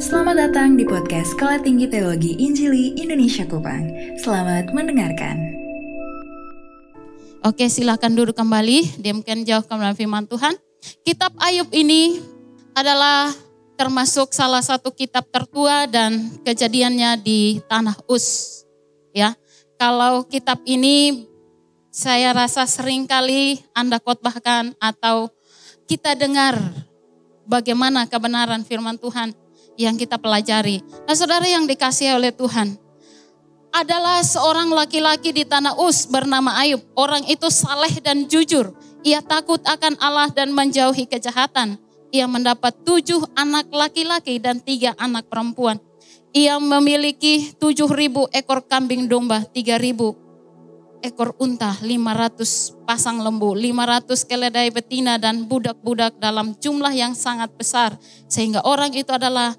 Selamat datang di podcast Sekolah Tinggi Teologi Injili Indonesia Kupang. Selamat mendengarkan. Oke, silakan duduk kembali. Diamkan jauh kembali firman Tuhan. Kitab Ayub ini adalah termasuk salah satu kitab tertua dan kejadiannya di tanah Us. Ya, kalau kitab ini saya rasa sering kali Anda khotbahkan atau kita dengar bagaimana kebenaran firman Tuhan yang kita pelajari. Nah saudara yang dikasih oleh Tuhan, adalah seorang laki-laki di tanah Us bernama Ayub. Orang itu saleh dan jujur. Ia takut akan Allah dan menjauhi kejahatan. Ia mendapat tujuh anak laki-laki dan tiga anak perempuan. Ia memiliki tujuh ribu ekor kambing domba, tiga ribu ekor unta, 500 pasang lembu, 500 keledai betina dan budak-budak dalam jumlah yang sangat besar. Sehingga orang itu adalah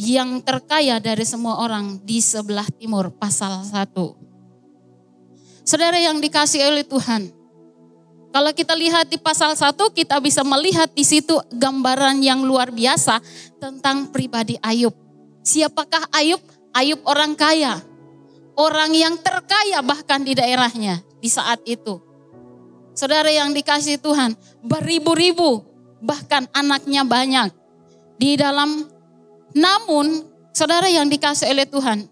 yang terkaya dari semua orang di sebelah timur pasal 1. Saudara yang dikasih oleh Tuhan. Kalau kita lihat di pasal 1 kita bisa melihat di situ gambaran yang luar biasa tentang pribadi Ayub. Siapakah Ayub? Ayub orang kaya orang yang terkaya bahkan di daerahnya di saat itu. Saudara yang dikasih Tuhan, beribu-ribu bahkan anaknya banyak. Di dalam namun saudara yang dikasih oleh Tuhan,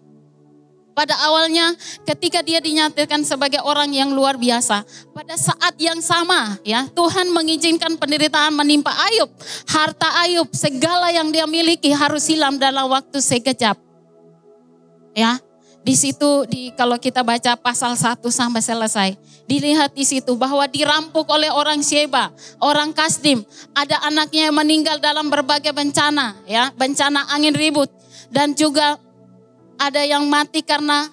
pada awalnya ketika dia dinyatakan sebagai orang yang luar biasa, pada saat yang sama ya Tuhan mengizinkan penderitaan menimpa Ayub. Harta Ayub, segala yang dia miliki harus hilang dalam waktu sekejap. Ya, di situ di kalau kita baca pasal 1 sampai selesai, dilihat di situ bahwa dirampok oleh orang Sheba, orang Kasdim, ada anaknya yang meninggal dalam berbagai bencana, ya, bencana angin ribut dan juga ada yang mati karena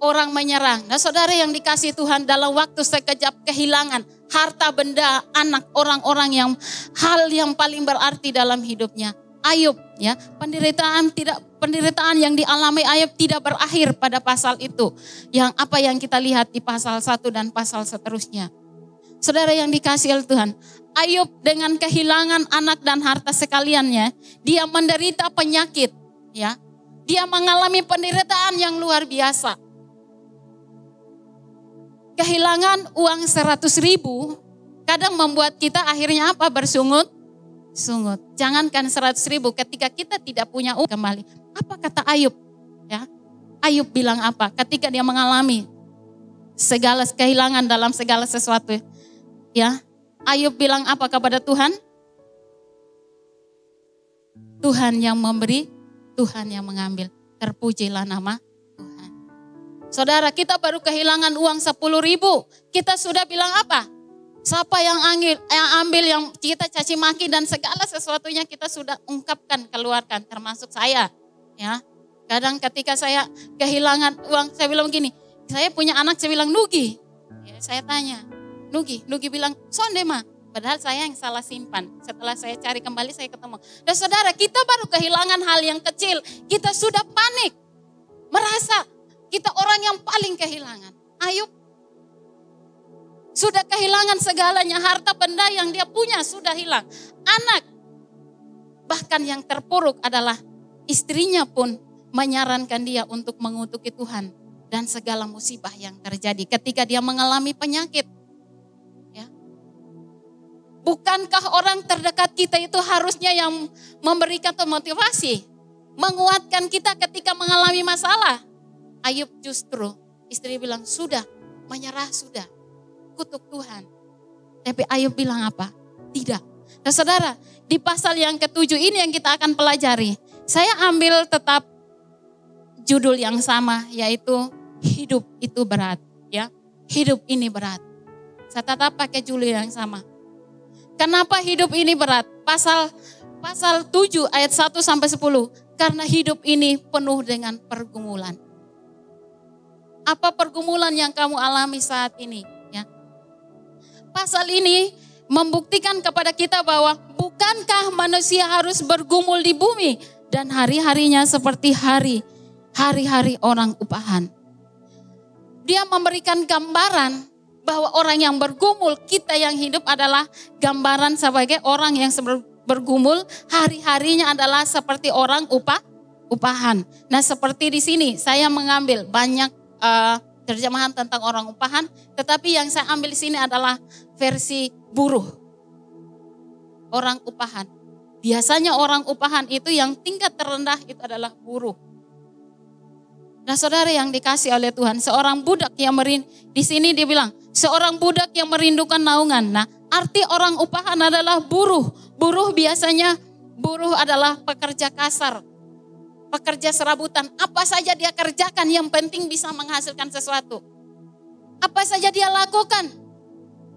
orang menyerang. Nah, saudara yang dikasih Tuhan dalam waktu sekejap kehilangan harta benda, anak orang-orang yang hal yang paling berarti dalam hidupnya. Ayub ya. Penderitaan tidak penderitaan yang dialami Ayub tidak berakhir pada pasal itu. Yang apa yang kita lihat di pasal 1 dan pasal seterusnya. Saudara yang dikasih oleh Tuhan Ayub dengan kehilangan anak dan harta sekaliannya dia menderita penyakit ya. Dia mengalami penderitaan yang luar biasa. Kehilangan uang 100 ribu kadang membuat kita akhirnya apa? Bersungut sungut. Jangankan seratus ribu ketika kita tidak punya uang kembali. Apa kata Ayub? Ya, Ayub bilang apa? Ketika dia mengalami segala kehilangan dalam segala sesuatu. Ya, Ayub bilang apa kepada Tuhan? Tuhan yang memberi, Tuhan yang mengambil. Terpujilah nama Tuhan. Saudara, kita baru kehilangan uang 10 ribu. Kita sudah bilang apa? Siapa yang ambil, yang ambil yang kita caci maki dan segala sesuatunya kita sudah ungkapkan, keluarkan, termasuk saya. Ya, kadang ketika saya kehilangan uang, saya bilang begini, saya punya anak, saya bilang Nugi. Ya, saya tanya, Nugi, Nugi bilang, sonde mah. Padahal saya yang salah simpan. Setelah saya cari kembali, saya ketemu. Dan saudara, kita baru kehilangan hal yang kecil. Kita sudah panik. Merasa kita orang yang paling kehilangan. Ayub sudah kehilangan segalanya, harta benda yang dia punya sudah hilang. Anak, bahkan yang terpuruk adalah istrinya pun menyarankan dia untuk mengutuki Tuhan dan segala musibah yang terjadi ketika dia mengalami penyakit. Ya. Bukankah orang terdekat kita itu harusnya yang memberikan motivasi, menguatkan kita ketika mengalami masalah? Ayub justru istri bilang sudah, menyerah sudah kutuk Tuhan. Tapi Ayub bilang apa? Tidak. Nah saudara, di pasal yang ketujuh ini yang kita akan pelajari. Saya ambil tetap judul yang sama yaitu hidup itu berat. ya Hidup ini berat. Saya tetap pakai judul yang sama. Kenapa hidup ini berat? Pasal pasal 7 ayat 1 sampai 10. Karena hidup ini penuh dengan pergumulan. Apa pergumulan yang kamu alami saat ini? Pasal ini membuktikan kepada kita bahwa bukankah manusia harus bergumul di bumi dan hari-harinya seperti hari hari-hari orang upahan. Dia memberikan gambaran bahwa orang yang bergumul, kita yang hidup adalah gambaran sebagai orang yang bergumul, hari-harinya adalah seperti orang upah upahan. Nah, seperti di sini saya mengambil banyak uh, terjemahan tentang orang upahan, tetapi yang saya ambil di sini adalah versi buruh. Orang upahan. Biasanya orang upahan itu yang tingkat terendah itu adalah buruh. Nah saudara yang dikasih oleh Tuhan, seorang budak yang merin, di sini dia bilang, seorang budak yang merindukan naungan. Nah arti orang upahan adalah buruh. Buruh biasanya, buruh adalah pekerja kasar, pekerja serabutan. Apa saja dia kerjakan yang penting bisa menghasilkan sesuatu. Apa saja dia lakukan.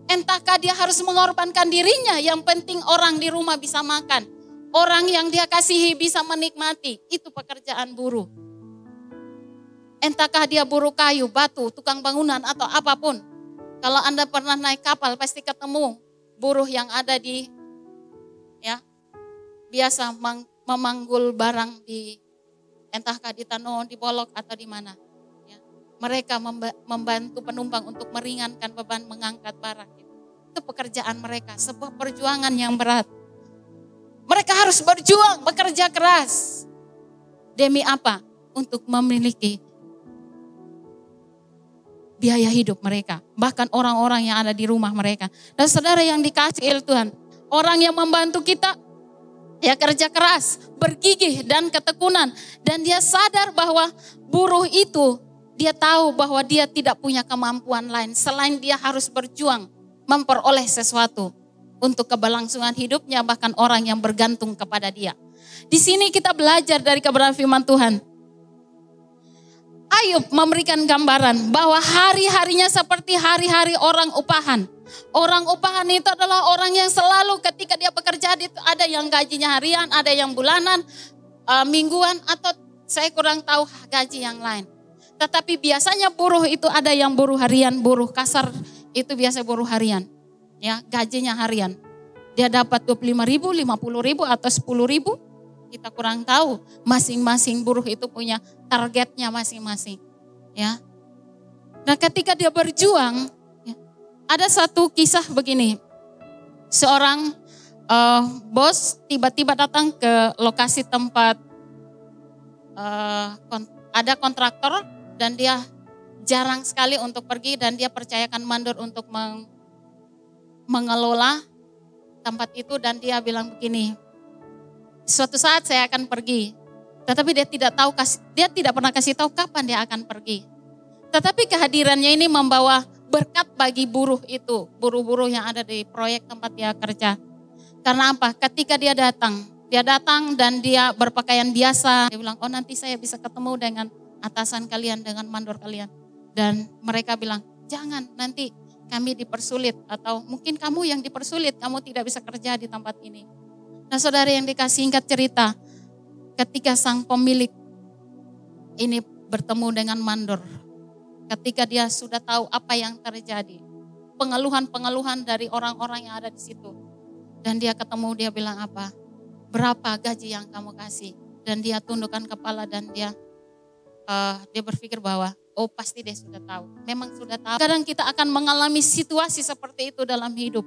Entahkah dia harus mengorbankan dirinya, yang penting orang di rumah bisa makan. Orang yang dia kasihi bisa menikmati. Itu pekerjaan buruh. Entahkah dia buruh kayu, batu, tukang bangunan atau apa pun. Kalau Anda pernah naik kapal pasti ketemu buruh yang ada di ya biasa memanggul barang di entahkah di Tano, di Bolok atau di mana. Ya. Mereka membantu penumpang untuk meringankan beban mengangkat barang. Itu pekerjaan mereka, sebuah perjuangan yang berat. Mereka harus berjuang, bekerja keras. Demi apa? Untuk memiliki biaya hidup mereka. Bahkan orang-orang yang ada di rumah mereka. Dan saudara yang dikasih Tuhan, orang yang membantu kita Ya kerja keras, bergigih dan ketekunan. Dan dia sadar bahwa buruh itu dia tahu bahwa dia tidak punya kemampuan lain selain dia harus berjuang memperoleh sesuatu untuk keberlangsungan hidupnya bahkan orang yang bergantung kepada dia. Di sini kita belajar dari kebenaran firman Tuhan. Ayub memberikan gambaran bahwa hari-harinya seperti hari-hari orang upahan. Orang upahan itu adalah orang yang selalu ketika dia bekerja itu ada yang gajinya harian, ada yang bulanan, uh, mingguan atau saya kurang tahu gaji yang lain. Tetapi biasanya buruh itu ada yang buruh harian, buruh kasar itu biasa buruh harian. Ya, gajinya harian. Dia dapat 25 ribu, 50 ribu atau 10 ribu. Kita kurang tahu. Masing-masing buruh itu punya targetnya masing-masing. Ya. Nah ketika dia berjuang, ada satu kisah begini. Seorang uh, bos tiba-tiba datang ke lokasi tempat uh, kont ada kontraktor dan dia jarang sekali untuk pergi dan dia percayakan mandor untuk meng mengelola tempat itu dan dia bilang begini, suatu saat saya akan pergi, tetapi dia tidak tahu dia tidak pernah kasih tahu kapan dia akan pergi. Tetapi kehadirannya ini membawa berkat bagi buruh itu, buruh-buruh yang ada di proyek tempat dia kerja. Karena apa? Ketika dia datang, dia datang dan dia berpakaian biasa. Dia bilang, oh nanti saya bisa ketemu dengan atasan kalian, dengan mandor kalian. Dan mereka bilang, jangan nanti kami dipersulit atau mungkin kamu yang dipersulit, kamu tidak bisa kerja di tempat ini. Nah saudara yang dikasih singkat cerita, ketika sang pemilik ini bertemu dengan mandor, ketika dia sudah tahu apa yang terjadi. Pengeluhan-pengeluhan dari orang-orang yang ada di situ. Dan dia ketemu, dia bilang apa? Berapa gaji yang kamu kasih? Dan dia tundukkan kepala dan dia uh, dia berpikir bahwa oh pasti dia sudah tahu. Memang sudah tahu. Kadang kita akan mengalami situasi seperti itu dalam hidup.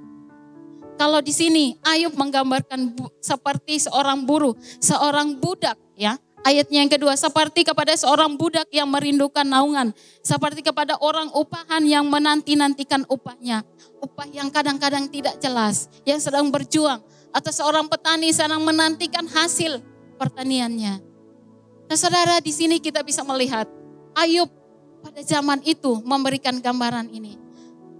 Kalau di sini Ayub menggambarkan seperti seorang buruh, seorang budak ya Ayatnya yang kedua, seperti kepada seorang budak yang merindukan naungan. Seperti kepada orang upahan yang menanti-nantikan upahnya. Upah yang kadang-kadang tidak jelas, yang sedang berjuang. Atau seorang petani sedang menantikan hasil pertaniannya. Nah saudara di sini kita bisa melihat Ayub pada zaman itu memberikan gambaran ini.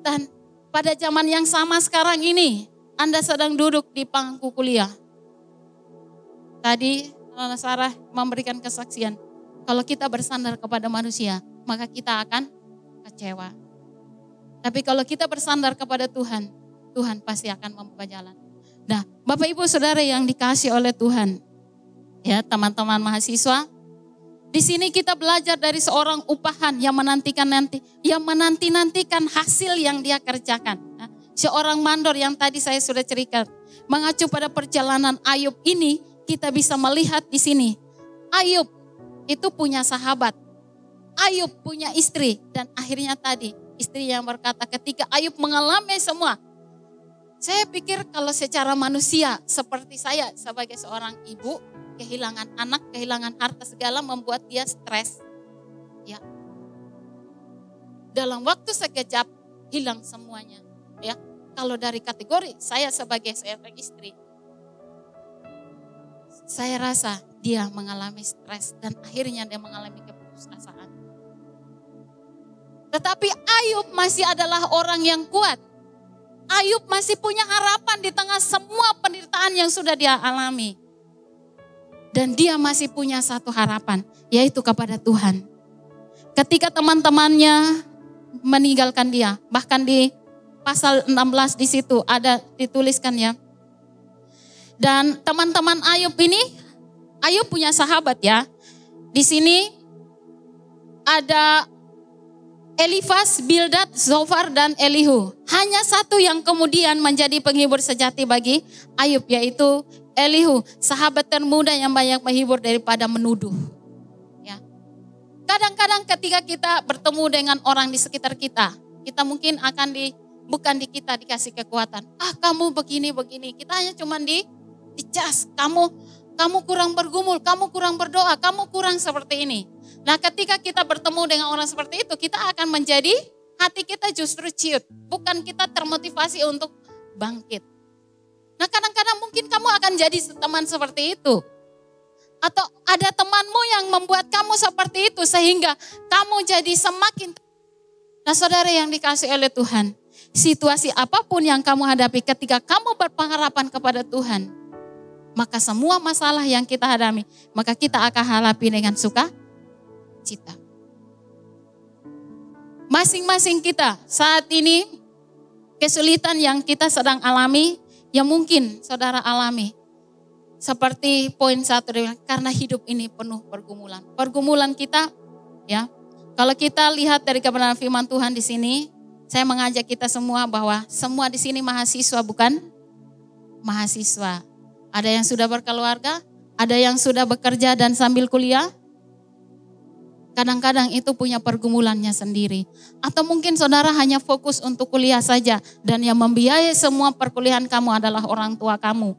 Dan pada zaman yang sama sekarang ini, Anda sedang duduk di pangku kuliah. Tadi Sarah memberikan kesaksian. Kalau kita bersandar kepada manusia, maka kita akan kecewa. Tapi kalau kita bersandar kepada Tuhan, Tuhan pasti akan membuka jalan. Nah, Bapak Ibu Saudara yang dikasih oleh Tuhan, ya teman-teman mahasiswa, di sini kita belajar dari seorang upahan yang menantikan nanti, yang menanti nantikan hasil yang dia kerjakan. Nah, seorang mandor yang tadi saya sudah ceritakan, mengacu pada perjalanan Ayub ini, kita bisa melihat di sini. Ayub itu punya sahabat. Ayub punya istri dan akhirnya tadi istri yang berkata ketika Ayub mengalami semua Saya pikir kalau secara manusia seperti saya sebagai seorang ibu, kehilangan anak, kehilangan harta segala membuat dia stres. Ya. Dalam waktu sekejap hilang semuanya, ya. Kalau dari kategori saya sebagai seorang istri, saya rasa dia mengalami stres dan akhirnya dia mengalami keputusasaan. Tetapi Ayub masih adalah orang yang kuat. Ayub masih punya harapan di tengah semua penderitaan yang sudah dia alami. Dan dia masih punya satu harapan, yaitu kepada Tuhan. Ketika teman-temannya meninggalkan dia, bahkan di pasal 16 di situ ada dituliskan ya. Dan teman-teman Ayub ini, Ayub punya sahabat ya. Di sini ada Elifas, Bildad, Zofar, dan Elihu. Hanya satu yang kemudian menjadi penghibur sejati bagi Ayub, yaitu Elihu, sahabat termuda yang banyak menghibur daripada menuduh. Ya. Kadang-kadang ketika kita bertemu dengan orang di sekitar kita, kita mungkin akan di bukan di kita dikasih kekuatan. Ah, kamu begini begini. Kita hanya cuman di dicas, kamu kamu kurang bergumul, kamu kurang berdoa, kamu kurang seperti ini. Nah, ketika kita bertemu dengan orang seperti itu, kita akan menjadi hati kita justru ciut, bukan kita termotivasi untuk bangkit. Nah kadang-kadang mungkin kamu akan jadi teman seperti itu. Atau ada temanmu yang membuat kamu seperti itu sehingga kamu jadi semakin. Nah saudara yang dikasih oleh Tuhan. Situasi apa pun yang kamu hadapi ketika kamu berpengharapan kepada Tuhan. Maka semua masalah yang kita hadapi, maka kita akan hadapi dengan suka cita. Masing-masing kita saat ini kesulitan yang kita sedang alami yang mungkin saudara alami. Seperti poin satu, karena hidup ini penuh pergumulan. Pergumulan kita, ya, kalau kita lihat dari kebenaran firman Tuhan di sini, saya mengajak kita semua bahwa semua di sini mahasiswa bukan mahasiswa. Ada yang sudah berkeluarga, ada yang sudah bekerja dan sambil kuliah, Kadang-kadang itu punya pergumulannya sendiri. Atau mungkin saudara hanya fokus untuk kuliah saja dan yang membiayai semua perkuliahan kamu adalah orang tua kamu.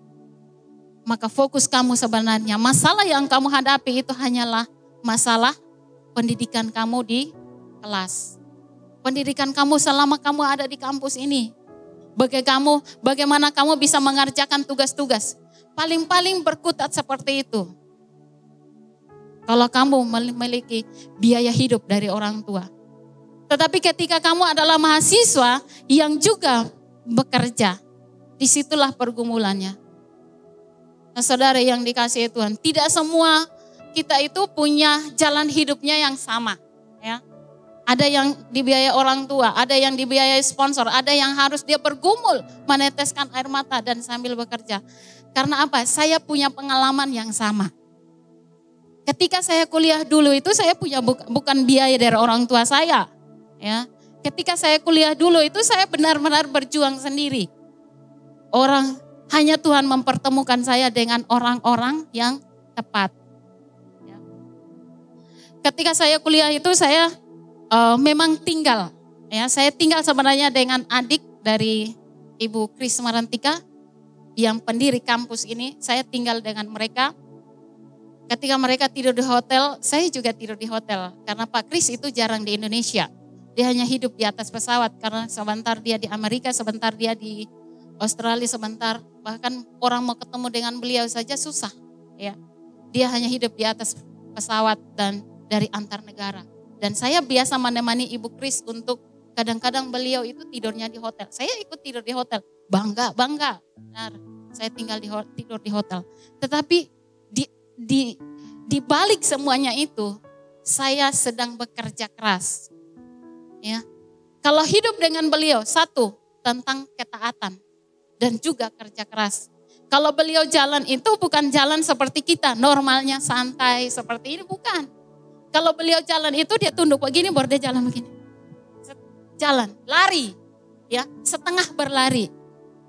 Maka fokus kamu sebenarnya masalah yang kamu hadapi itu hanyalah masalah pendidikan kamu di kelas. Pendidikan kamu selama kamu ada di kampus ini. Bagaimana kamu, bisa mengerjakan tugas-tugas. Paling-paling berkutat seperti itu. Kalau kamu memiliki biaya hidup dari orang tua. Tetapi ketika kamu adalah mahasiswa yang juga bekerja, di situlah pergumulannya. Nah saudara yang dikasih Tuhan, tidak semua kita itu punya jalan hidupnya yang sama. ya. Ada yang dibiayai orang tua, ada yang dibiayai sponsor, ada yang harus dia bergumul meneteskan air mata dan sambil bekerja. Karena apa? Saya punya pengalaman yang sama. Ketika saya kuliah dulu itu saya punya bukan biaya dari orang tua saya. Ya. Ketika saya kuliah dulu itu saya benar-benar berjuang sendiri. Orang hanya Tuhan mempertemukan saya dengan orang-orang yang tepat. Ya. Ketika saya kuliah itu saya uh, memang tinggal. Ya, saya tinggal sebenarnya dengan adik dari Ibu Kris Marantika yang pendiri kampus ini. Saya tinggal dengan mereka Ketika mereka tidur di hotel, saya juga tidur di hotel. Karena Pak Kris itu jarang di Indonesia. Dia hanya hidup di atas pesawat karena sebentar dia di Amerika, sebentar dia di Australia, sebentar bahkan orang mau ketemu dengan beliau saja susah. Ya, dia hanya hidup di atas pesawat dan dari antar negara. Dan saya biasa menemani Ibu Kris untuk kadang-kadang beliau itu tidurnya di hotel. Saya ikut tidur di hotel, bangga, bangga. Benar, saya tinggal di tidur di hotel. Tetapi di di balik semuanya itu saya sedang bekerja keras. Ya. Kalau hidup dengan beliau satu tentang ketaatan dan juga kerja keras. Kalau beliau jalan itu bukan jalan seperti kita, normalnya santai seperti ini bukan. Kalau beliau jalan itu dia tunduk begini baru dia jalan begini. Jalan, lari, ya, setengah berlari.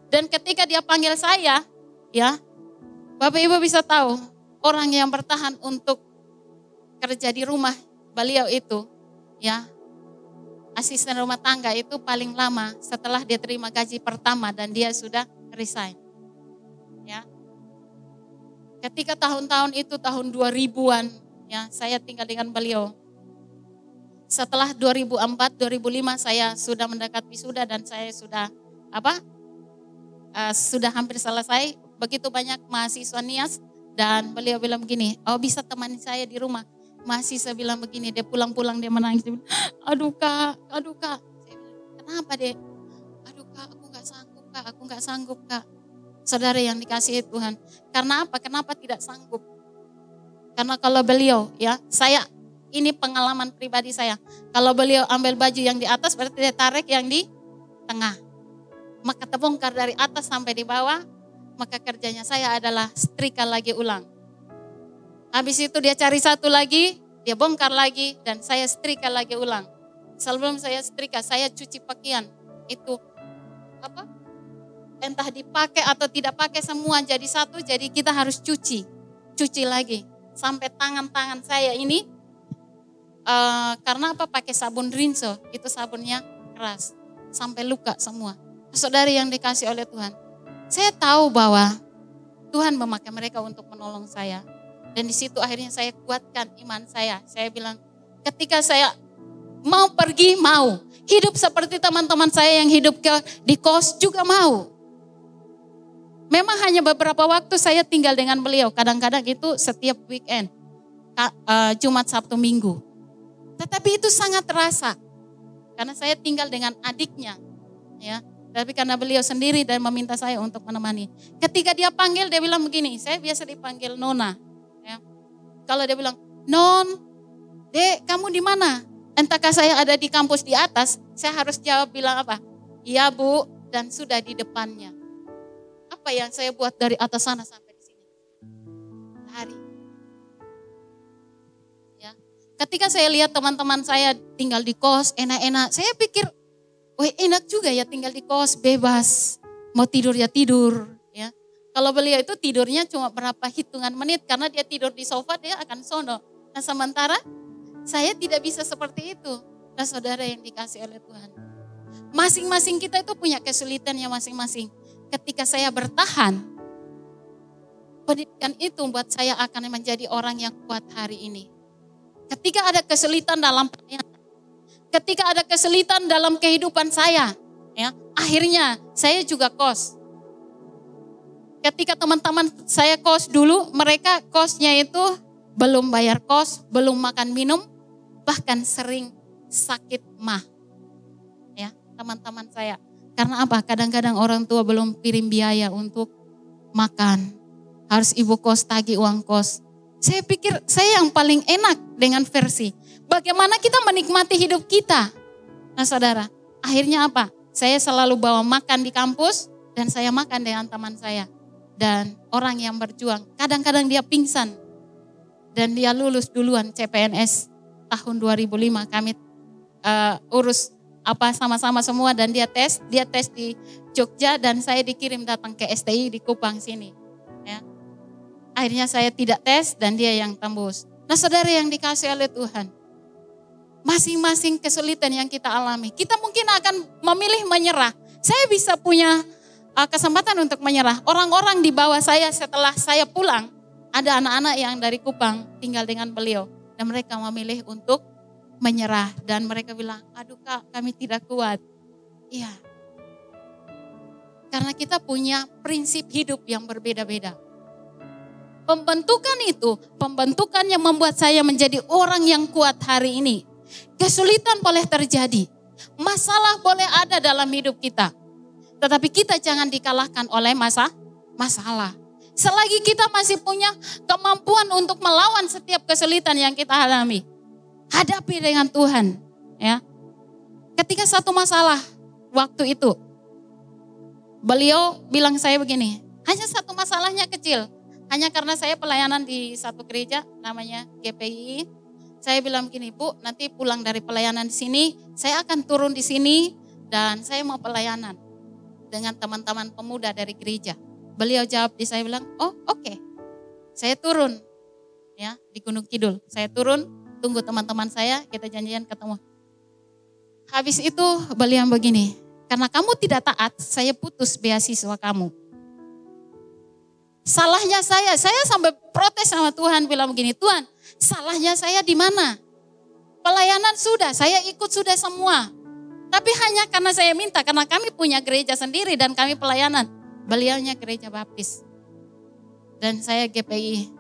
Dan ketika dia panggil saya, ya, Bapak Ibu bisa tahu, orang yang bertahan untuk kerja di rumah beliau itu, ya asisten rumah tangga itu paling lama setelah dia terima gaji pertama dan dia sudah resign. Ya. Ketika tahun-tahun itu tahun 2000-an ya, saya tinggal dengan beliau. Setelah 2004, 2005 saya sudah mendekat wisuda dan saya sudah apa? Uh, sudah hampir selesai. Begitu banyak mahasiswa nias dan beliau bilang begini, "Oh, bisa temani saya di rumah." Saya bilang begini, dia pulang-pulang dia menangis. Dia bilang, aduh kak, aduh kak. Saya bilang, kenapa deh? Aduh kak, aku gak sanggup kak, aku gak sanggup kak. Saudara yang dikasih Tuhan. Karena apa? Kenapa tidak sanggup? Karena kalau beliau ya, saya ini pengalaman pribadi saya. Kalau beliau ambil baju yang di atas berarti dia tarik yang di tengah. Maka terbongkar dari atas sampai di bawah, maka kerjanya saya adalah setrika lagi ulang Habis itu dia cari satu lagi, dia bongkar lagi dan saya setrika lagi ulang. Sebelum saya setrika, saya cuci pakaian. Itu apa? Entah dipakai atau tidak pakai semua jadi satu, jadi kita harus cuci. Cuci lagi. Sampai tangan-tangan saya ini, uh, karena apa pakai sabun rinso, itu sabunnya keras. Sampai luka semua. Saudari yang dikasih oleh Tuhan. Saya tahu bahwa Tuhan memakai mereka untuk menolong saya dan di situ akhirnya saya kuatkan iman saya. Saya bilang, ketika saya mau pergi, mau. Hidup seperti teman-teman saya yang hidup ke, di kos juga mau. Memang hanya beberapa waktu saya tinggal dengan beliau. Kadang-kadang itu setiap weekend. Uh, Jumat, Sabtu, Minggu. Tetapi itu sangat terasa. Karena saya tinggal dengan adiknya. ya Tapi karena beliau sendiri dan meminta saya untuk menemani. Ketika dia panggil, dia bilang begini. Saya biasa dipanggil Nona kalau dia bilang, non, dek kamu di mana? Entahkah saya ada di kampus di atas, saya harus jawab bilang apa? Iya bu, dan sudah di depannya. Apa yang saya buat dari atas sana sampai di sini? Hari. Ya. Ketika saya lihat teman-teman saya tinggal di kos, enak-enak, saya pikir, wah enak juga ya tinggal di kos, bebas. Mau tidur ya tidur, kalau beliau itu tidurnya cuma berapa hitungan menit karena dia tidur di sofa dia akan sono. Nah sementara saya tidak bisa seperti itu. Nah saudara yang dikasih oleh Tuhan. Masing-masing kita itu punya kesulitannya masing-masing. Ketika saya bertahan, pendidikan itu buat saya akan menjadi orang yang kuat hari ini. Ketika ada kesulitan dalam ketika ada kesulitan dalam kehidupan saya, ya akhirnya saya juga kos ketika teman-teman saya kos dulu, mereka kosnya itu belum bayar kos, belum makan minum, bahkan sering sakit mah. Ya, teman-teman saya. Karena apa? Kadang-kadang orang tua belum kirim biaya untuk makan. Harus ibu kos tagih uang kos. Saya pikir saya yang paling enak dengan versi. Bagaimana kita menikmati hidup kita? Nah saudara, akhirnya apa? Saya selalu bawa makan di kampus dan saya makan dengan teman saya dan orang yang berjuang. Kadang-kadang dia pingsan dan dia lulus duluan CPNS tahun 2005 kami uh, urus apa sama-sama semua dan dia tes, dia tes di Jogja dan saya dikirim datang ke STI di Kupang sini. Ya. Akhirnya saya tidak tes dan dia yang tembus. Nah saudara yang dikasih oleh Tuhan, masing-masing kesulitan yang kita alami, kita mungkin akan memilih menyerah. Saya bisa punya uh, kesempatan untuk menyerah. Orang-orang di bawah saya setelah saya pulang, ada anak-anak yang dari Kupang tinggal dengan beliau. Dan mereka memilih untuk menyerah. Dan mereka bilang, aduh kak kami tidak kuat. Iya. Karena kita punya prinsip hidup yang berbeda-beda. Pembentukan itu, pembentukan yang membuat saya menjadi orang yang kuat hari ini. Kesulitan boleh terjadi. Masalah boleh ada dalam hidup kita. Tetapi kita jangan dikalahkan oleh masa masalah. Selagi kita masih punya kemampuan untuk melawan setiap kesulitan yang kita alami, hadapi dengan Tuhan, ya. Ketika satu masalah waktu itu, beliau bilang saya begini, hanya satu masalahnya kecil, hanya karena saya pelayanan di satu gereja namanya GPI. Saya bilang begini, Bu, nanti pulang dari pelayanan di sini, saya akan turun di sini dan saya mau pelayanan dengan teman-teman pemuda dari gereja. Beliau jawab di saya bilang, oh oke, okay. saya turun ya di Gunung Kidul. Saya turun, tunggu teman-teman saya, kita janjian ketemu. Habis itu beliau begini, karena kamu tidak taat, saya putus beasiswa kamu. Salahnya saya, saya sampai protes sama Tuhan bilang begini, Tuhan salahnya saya di mana? Pelayanan sudah, saya ikut sudah semua. Tapi hanya karena saya minta, karena kami punya gereja sendiri dan kami pelayanan. Beliaunya gereja baptis. Dan saya GPI.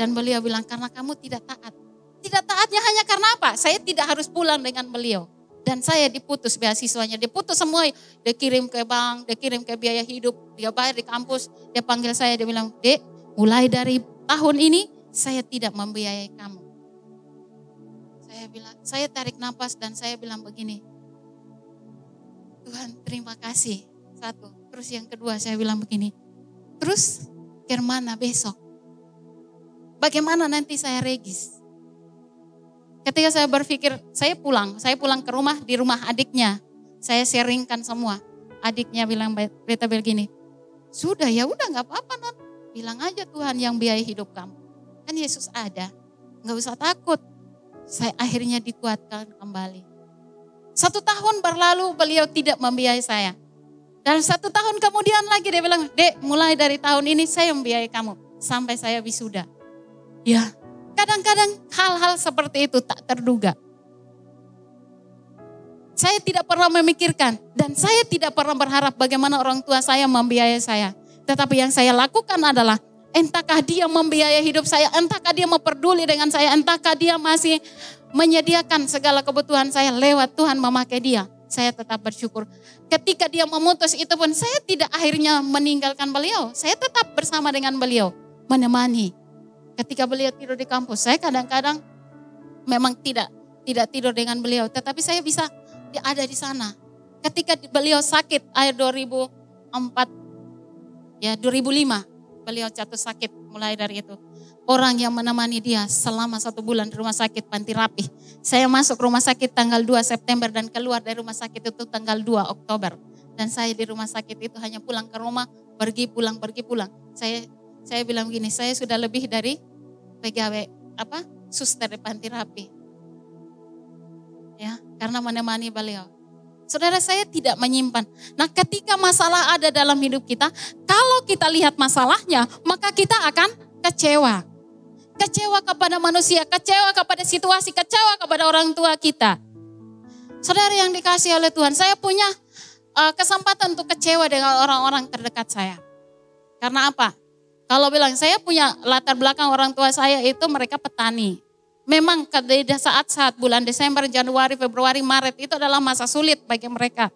Dan beliau bilang, karena kamu tidak taat. Tidak taatnya hanya karena apa? Saya tidak harus pulang dengan beliau. Dan saya diputus beasiswanya, diputus semua. Dia kirim ke bank, dia kirim ke biaya hidup, dia bayar di kampus. Dia panggil saya, dia bilang, dek mulai dari tahun ini saya tidak membiayai kamu. Saya bilang, saya tarik nafas dan saya bilang begini, Tuhan terima kasih. Satu. Terus yang kedua saya bilang begini, terus ke mana besok? Bagaimana nanti saya regis? Ketika saya berpikir, saya pulang, saya pulang ke rumah, di rumah adiknya. Saya sharingkan semua. Adiknya bilang, berita begini, sudah ya udah nggak apa-apa non. Bilang aja Tuhan yang biaya hidup kamu. Kan Yesus ada, nggak usah takut. Saya akhirnya dikuatkan kembali. Satu tahun berlalu beliau tidak membiayai saya. Dan satu tahun kemudian lagi dia bilang, dek mulai dari tahun ini saya membiayai kamu. Sampai saya wisuda. Ya, kadang-kadang hal-hal seperti itu tak terduga. Saya tidak pernah memikirkan dan saya tidak pernah berharap bagaimana orang tua saya membiayai saya. Tetapi yang saya lakukan adalah entahkah dia membiayai hidup saya, entahkah dia memperduli dengan saya, entahkah dia masih menyediakan segala kebutuhan saya lewat Tuhan memakai dia. Saya tetap bersyukur. Ketika dia memutus itu pun saya tidak akhirnya meninggalkan beliau. Saya tetap bersama dengan beliau. Menemani. Ketika beliau tidur di kampus, saya kadang-kadang memang tidak tidak tidur dengan beliau. Tetapi saya bisa ada di sana. Ketika beliau sakit akhir 2004, ya 2005, beliau jatuh sakit mulai dari itu orang yang menemani dia selama satu bulan di rumah sakit Panti Rapih. Saya masuk rumah sakit tanggal 2 September dan keluar dari rumah sakit itu tanggal 2 Oktober. Dan saya di rumah sakit itu hanya pulang ke rumah, pergi pulang, pergi pulang. Saya saya bilang gini, saya sudah lebih dari pegawai apa suster di Panti Rapih. Ya, karena menemani beliau. Saudara saya tidak menyimpan. Nah ketika masalah ada dalam hidup kita, kalau kita lihat masalahnya, maka kita akan kecewa kecewa kepada manusia, kecewa kepada situasi, kecewa kepada orang tua kita. Saudara yang dikasih oleh Tuhan, saya punya uh, kesempatan untuk kecewa dengan orang-orang terdekat saya. Karena apa? Kalau bilang saya punya latar belakang orang tua saya itu mereka petani. Memang pada saat-saat bulan Desember, Januari, Februari, Maret itu adalah masa sulit bagi mereka.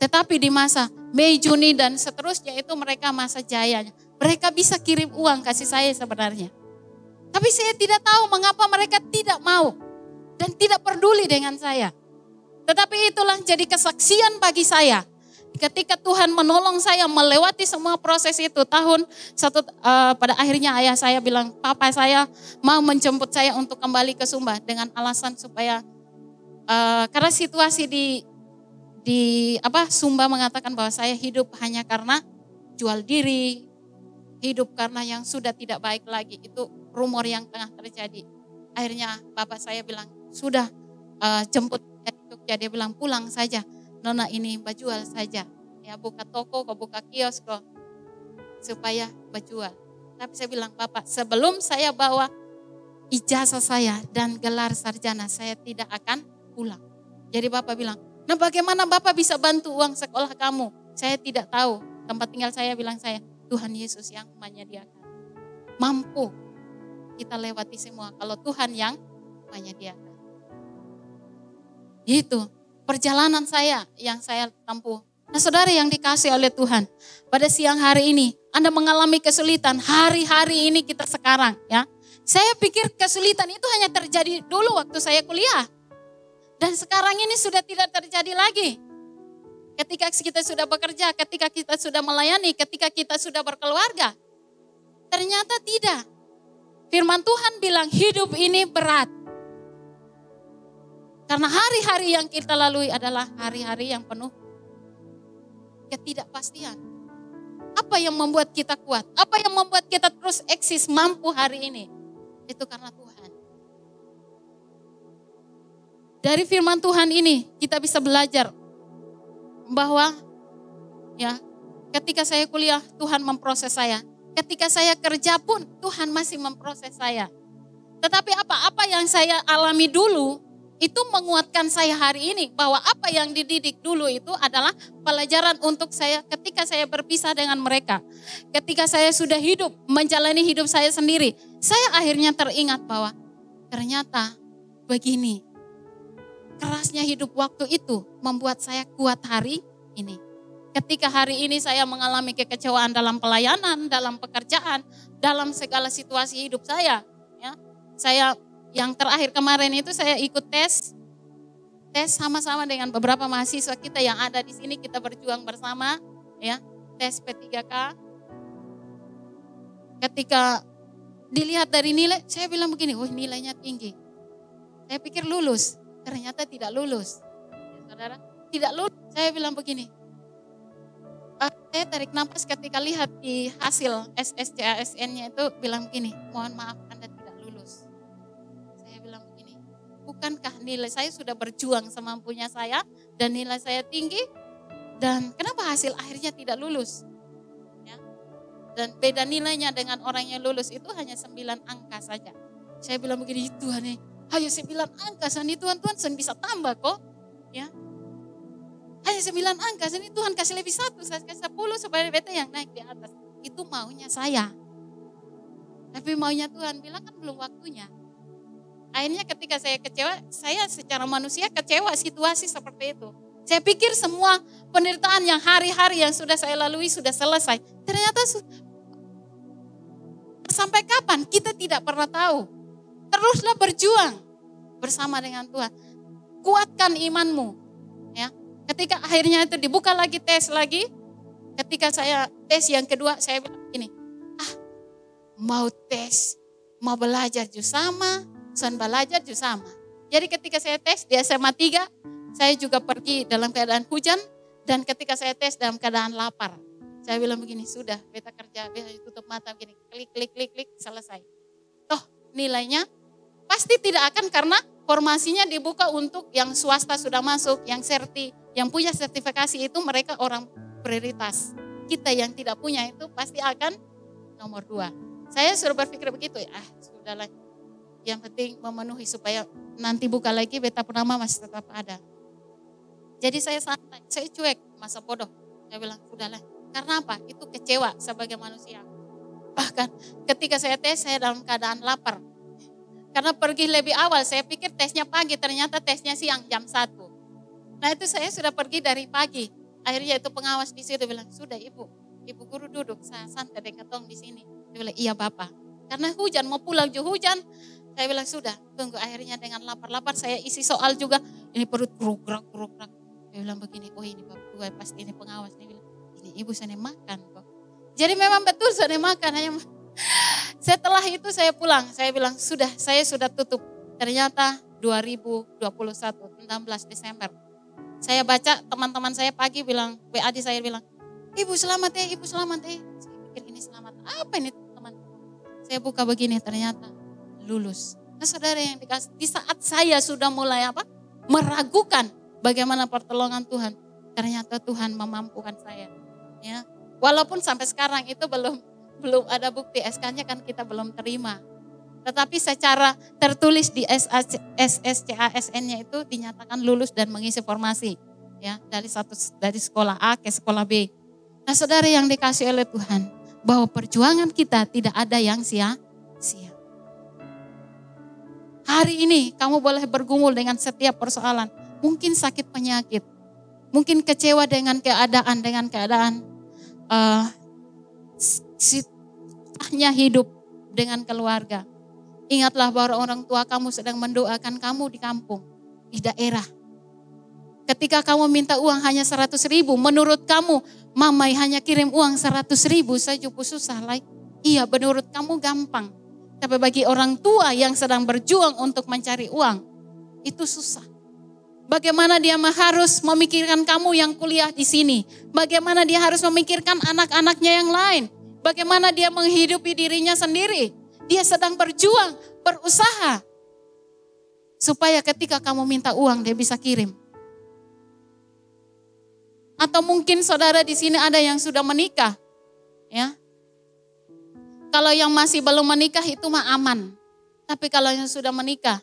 Tetapi di masa Mei, Juni dan seterusnya itu mereka masa jayanya. Mereka bisa kirim uang kasih saya sebenarnya. Tapi saya tidak tahu mengapa mereka tidak mau dan tidak peduli dengan saya. Tetapi itulah jadi kesaksian bagi saya. Ketika Tuhan menolong saya melewati semua proses itu tahun satu uh, pada akhirnya ayah saya bilang papa saya mau menjemput saya untuk kembali ke Sumba dengan alasan supaya uh, karena situasi di di apa Sumba mengatakan bahwa saya hidup hanya karena jual diri, hidup karena yang sudah tidak baik lagi itu rumor yang tengah terjadi. Akhirnya bapak saya bilang, sudah uh, jemput Jogja. Dia bilang pulang saja. Nona ini bajual saja. Ya buka toko, kok buka kios kok. Supaya bajual. Tapi saya bilang, Bapak sebelum saya bawa ijazah saya dan gelar sarjana, saya tidak akan pulang. Jadi Bapak bilang, nah bagaimana Bapak bisa bantu uang sekolah kamu? Saya tidak tahu. Tempat tinggal saya bilang saya, Tuhan Yesus yang menyediakan. Mampu kita lewati semua kalau Tuhan yang menyediakan. Itu perjalanan saya yang saya tempuh. Nah saudara yang dikasih oleh Tuhan, pada siang hari ini Anda mengalami kesulitan, hari-hari ini kita sekarang ya. Saya pikir kesulitan itu hanya terjadi dulu waktu saya kuliah. Dan sekarang ini sudah tidak terjadi lagi. Ketika kita sudah bekerja, ketika kita sudah melayani, ketika kita sudah berkeluarga. Ternyata tidak. Firman Tuhan bilang hidup ini berat. Karena hari-hari yang kita lalui adalah hari-hari yang penuh ketidakpastian. Apa yang membuat kita kuat? Apa yang membuat kita terus eksis mampu hari ini? Itu karena Tuhan. Dari firman Tuhan ini kita bisa belajar bahwa ya ketika saya kuliah Tuhan memproses saya. Ketika saya kerja pun Tuhan masih memproses saya. Tetapi apa-apa yang saya alami dulu itu menguatkan saya hari ini bahwa apa yang dididik dulu itu adalah pelajaran untuk saya ketika saya berpisah dengan mereka. Ketika saya sudah hidup, menjalani hidup saya sendiri, saya akhirnya teringat bahwa ternyata begini. Kerasnya hidup waktu itu membuat saya kuat hari ini. Ketika hari ini saya mengalami kekecewaan dalam pelayanan, dalam pekerjaan, dalam segala situasi hidup saya, ya. Saya yang terakhir kemarin itu saya ikut tes. Tes sama-sama dengan beberapa mahasiswa kita yang ada di sini. Kita berjuang bersama ya. Tes P3K ketika dilihat dari nilai saya bilang begini wah nilainya tinggi. Saya pikir lulus. Ternyata tidak lulus. Ya, saudara tidak lulus. Saya bilang begini uh, saya tarik nafas ketika lihat di hasil SSCASN-nya itu bilang begini mohon maaf bukankah nilai saya sudah berjuang semampunya saya dan nilai saya tinggi dan kenapa hasil akhirnya tidak lulus? Ya. Dan beda nilainya dengan orang yang lulus itu hanya 9 angka saja. Saya bilang begini, Tuhan nih, hanya 9 angka, sani Tuhan, Tuhan sen bisa tambah kok. Ya. Hanya 9 angka, sani Tuhan kasih lebih satu, saya kasih 10 supaya beta yang naik di atas. Itu maunya saya. Tapi maunya Tuhan bilang kan belum waktunya. Akhirnya ketika saya kecewa, saya secara manusia kecewa situasi seperti itu. Saya pikir semua penderitaan yang hari-hari yang sudah saya lalui sudah selesai. Ternyata sampai kapan kita tidak pernah tahu. Teruslah berjuang bersama dengan Tuhan. Kuatkan imanmu. Ya. Ketika akhirnya itu dibuka lagi tes lagi, ketika saya tes yang kedua saya bilang ini, ah mau tes, mau belajar juga sama, Son belajar juga sama. Jadi ketika saya tes di SMA 3, saya juga pergi dalam keadaan hujan dan ketika saya tes dalam keadaan lapar. Saya bilang begini, sudah beta kerja, beta tutup mata begini, klik, klik, klik, klik, selesai. Toh nilainya pasti tidak akan karena formasinya dibuka untuk yang swasta sudah masuk, yang serti, yang punya sertifikasi itu mereka orang prioritas. Kita yang tidak punya itu pasti akan nomor dua. Saya suruh berpikir begitu, ah sudahlah yang penting memenuhi supaya nanti buka lagi beta purnama masih tetap ada. Jadi saya santai, saya cuek, masa bodoh. Saya bilang, sudahlah. Karena apa? Itu kecewa sebagai manusia. Bahkan ketika saya tes, saya dalam keadaan lapar. Karena pergi lebih awal, saya pikir tesnya pagi, ternyata tesnya siang jam 1. Nah itu saya sudah pergi dari pagi. Akhirnya itu pengawas di situ bilang, sudah ibu, ibu guru duduk, saya santai dekat di sini. Dia bilang, iya bapak. Karena hujan, mau pulang juga hujan, saya bilang sudah, tunggu akhirnya dengan lapar-lapar saya isi soal juga. Ini perut geruk geruk Dia bilang begini, oh ini bapak gue pasti ini pengawas. Dia bilang, ini ibu saya makan kok. Jadi memang betul saya makan. Hanya setelah itu saya pulang, saya bilang sudah, saya sudah tutup. Ternyata 2021, 16 Desember. Saya baca teman-teman saya pagi bilang, WA di saya bilang, ibu selamat ya, ibu selamat ya. Saya pikir ini selamat, apa ini teman? Saya buka begini ternyata lulus. Nah saudara yang dikasih, di saat saya sudah mulai apa? Meragukan bagaimana pertolongan Tuhan. Ternyata Tuhan memampukan saya. Ya, Walaupun sampai sekarang itu belum belum ada bukti SK-nya kan kita belum terima. Tetapi secara tertulis di SSCASN-nya itu dinyatakan lulus dan mengisi formasi ya dari satu dari sekolah A ke sekolah B. Nah, saudara yang dikasih oleh Tuhan, bahwa perjuangan kita tidak ada yang sia-sia. Hari ini kamu boleh bergumul dengan setiap persoalan. Mungkin sakit penyakit. Mungkin kecewa dengan keadaan, dengan keadaan uh, hidup dengan keluarga. Ingatlah bahwa orang tua kamu sedang mendoakan kamu di kampung, di daerah. Ketika kamu minta uang hanya 100 ribu, menurut kamu mamai hanya kirim uang 100 ribu saja susah lah. Iya menurut kamu gampang. Tapi bagi orang tua yang sedang berjuang untuk mencari uang, itu susah. Bagaimana dia harus memikirkan kamu yang kuliah di sini? Bagaimana dia harus memikirkan anak-anaknya yang lain? Bagaimana dia menghidupi dirinya sendiri? Dia sedang berjuang, berusaha. Supaya ketika kamu minta uang dia bisa kirim. Atau mungkin saudara di sini ada yang sudah menikah. Ya. Kalau yang masih belum menikah itu mah aman. Tapi kalau yang sudah menikah,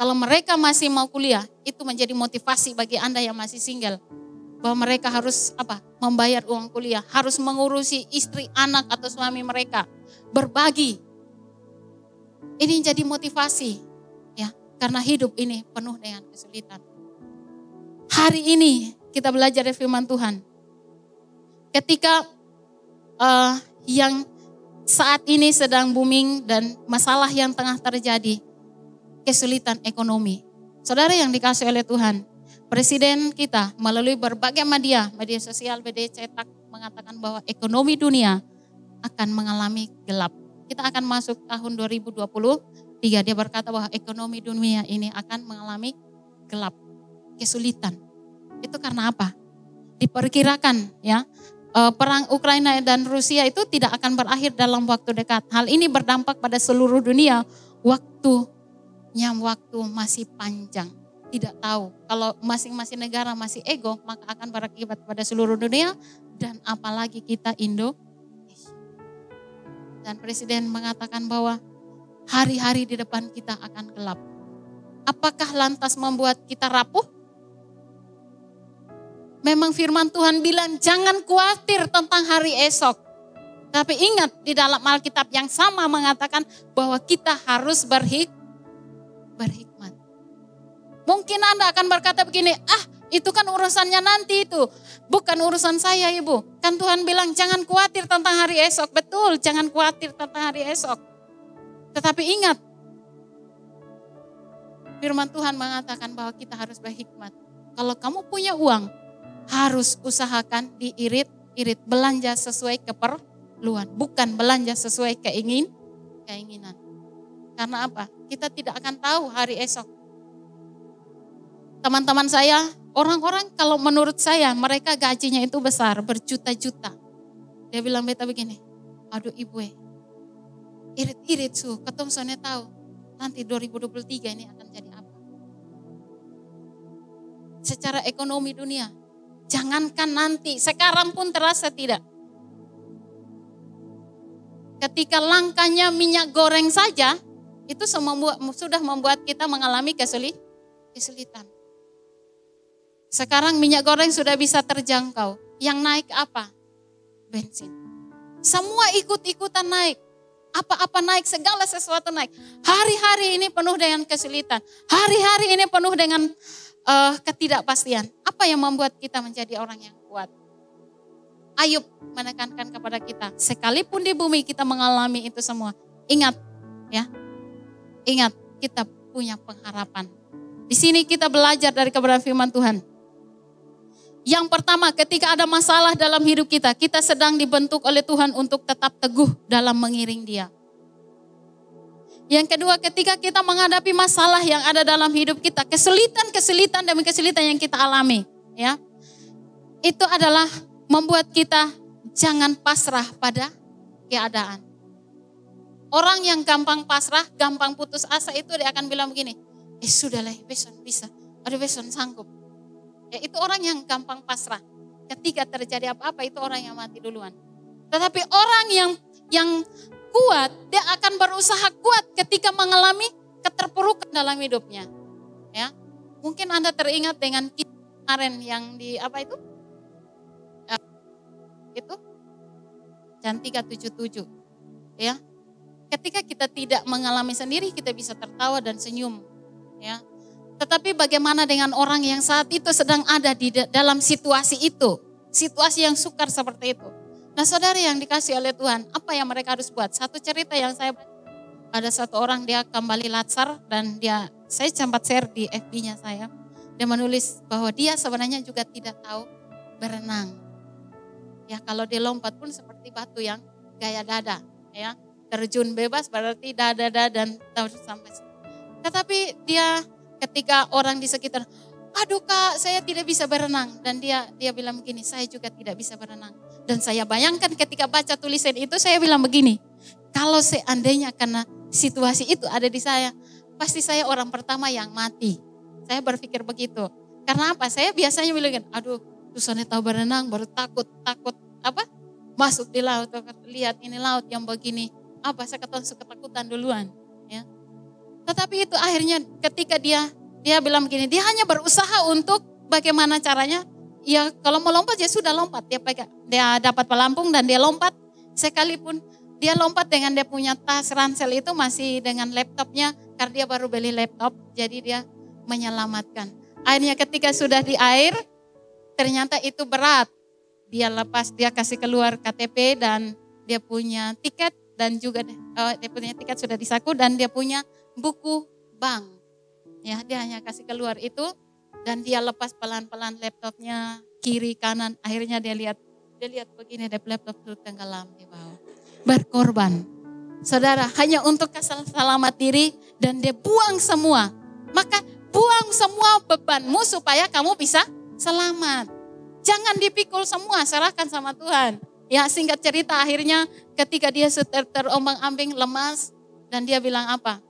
kalau mereka masih mau kuliah, itu menjadi motivasi bagi Anda yang masih single. Bahwa mereka harus apa? Membayar uang kuliah, harus mengurusi istri, anak atau suami mereka, berbagi. Ini jadi motivasi ya, karena hidup ini penuh dengan kesulitan. Hari ini kita belajar dari firman Tuhan. Ketika uh, yang saat ini sedang booming dan masalah yang tengah terjadi, kesulitan ekonomi. Saudara yang dikasih oleh Tuhan, Presiden kita melalui berbagai media, media sosial, media cetak mengatakan bahwa ekonomi dunia akan mengalami gelap. Kita akan masuk tahun 2023, dia berkata bahwa ekonomi dunia ini akan mengalami gelap, kesulitan. Itu karena apa? Diperkirakan ya, perang Ukraina dan Rusia itu tidak akan berakhir dalam waktu dekat. Hal ini berdampak pada seluruh dunia. Waktunya waktu masih panjang. Tidak tahu kalau masing-masing negara masih ego maka akan berakibat pada seluruh dunia dan apalagi kita Indo. Dan presiden mengatakan bahwa hari-hari di depan kita akan gelap. Apakah lantas membuat kita rapuh? Memang firman Tuhan bilang jangan khawatir tentang hari esok. Tapi ingat di dalam Alkitab yang sama mengatakan bahwa kita harus berhik berhikmat. Mungkin Anda akan berkata begini, ah itu kan urusannya nanti itu. Bukan urusan saya ibu. Kan Tuhan bilang jangan khawatir tentang hari esok. Betul, jangan khawatir tentang hari esok. Tetapi ingat, firman Tuhan mengatakan bahwa kita harus berhikmat. Kalau kamu punya uang, harus usahakan diirit-irit belanja sesuai keperluan, bukan belanja sesuai keingin keinginan. Karena apa? Kita tidak akan tahu hari esok. Teman-teman saya, orang-orang kalau menurut saya mereka gajinya itu besar, berjuta-juta. Dia bilang beta begini, aduh ibu eh, irit-irit su, ketemu soalnya tahu nanti 2023 ini akan jadi apa. Secara ekonomi dunia, Jangankan nanti, sekarang pun terasa tidak. Ketika langkahnya minyak goreng saja, itu sudah membuat kita mengalami kesulitan. Sekarang minyak goreng sudah bisa terjangkau. Yang naik apa? Bensin. Semua ikut-ikutan naik. Apa-apa naik, segala sesuatu naik. Hari-hari ini penuh dengan kesulitan. Hari-hari ini penuh dengan uh, ketidakpastian. Apa yang membuat kita menjadi orang yang kuat? Ayub menekankan kepada kita, sekalipun di bumi kita mengalami itu semua, ingat ya, ingat kita punya pengharapan. Di sini kita belajar dari kebenaran firman Tuhan. Yang pertama, ketika ada masalah dalam hidup kita, kita sedang dibentuk oleh Tuhan untuk tetap teguh dalam mengiring Dia. Yang kedua, ketika kita menghadapi masalah yang ada dalam hidup kita, kesulitan-kesulitan demi kesulitan yang kita alami, ya. Itu adalah membuat kita jangan pasrah pada keadaan. Orang yang gampang pasrah, gampang putus asa itu dia akan bilang begini, eh sudahlah besok bisa, ada besok sanggup. Ya itu orang yang gampang pasrah. Ketika terjadi apa-apa itu orang yang mati duluan. Tetapi orang yang yang kuat, dia akan berusaha kuat ketika mengalami keterpurukan dalam hidupnya. Ya, mungkin Anda teringat dengan kemarin yang di apa itu? Uh, itu Cantika 77. Ya. Ketika kita tidak mengalami sendiri, kita bisa tertawa dan senyum. Ya. Tetapi bagaimana dengan orang yang saat itu sedang ada di dalam situasi itu? Situasi yang sukar seperti itu. Nah saudara yang dikasih oleh Tuhan, apa yang mereka harus buat? Satu cerita yang saya ada satu orang dia kembali latsar dan dia saya sempat share di FB-nya saya. Dia menulis bahwa dia sebenarnya juga tidak tahu berenang. Ya kalau dia lompat pun seperti batu yang gaya dada, ya terjun bebas berarti dada-dada dan tahu sampai. Tetapi dia ketika orang di sekitar, aduh kak saya tidak bisa berenang dan dia dia bilang begini, saya juga tidak bisa berenang dan saya bayangkan ketika baca tulisan itu saya bilang begini, kalau seandainya karena situasi itu ada di saya, pasti saya orang pertama yang mati. Saya berpikir begitu. Karena apa? Saya biasanya bilang, aduh, Susana tahu berenang, baru takut, takut apa? Masuk di laut, lihat ini laut yang begini. Apa saya ketemu ketakutan duluan, ya. Tetapi itu akhirnya ketika dia dia bilang begini, dia hanya berusaha untuk bagaimana caranya. Ya kalau mau lompat ya sudah lompat. Dia pegang, dia dapat pelampung dan dia lompat. Sekalipun dia lompat dengan dia punya tas ransel itu masih dengan laptopnya karena dia baru beli laptop. Jadi dia menyelamatkan. Akhirnya ketika sudah di air, ternyata itu berat. Dia lepas, dia kasih keluar KTP dan dia punya tiket dan juga uh, dia punya tiket sudah disaku dan dia punya buku bank. Ya, dia hanya kasih keluar itu dan dia lepas pelan-pelan laptopnya kiri kanan. Akhirnya dia lihat dia lihat begini ada laptop itu tenggelam di bawah. Berkorban. Saudara, hanya untuk selamat diri dan dia buang semua. Maka buang semua bebanmu supaya kamu bisa selamat. Jangan dipikul semua, serahkan sama Tuhan. Ya singkat cerita akhirnya ketika dia ter terombang ambing lemas dan dia bilang apa?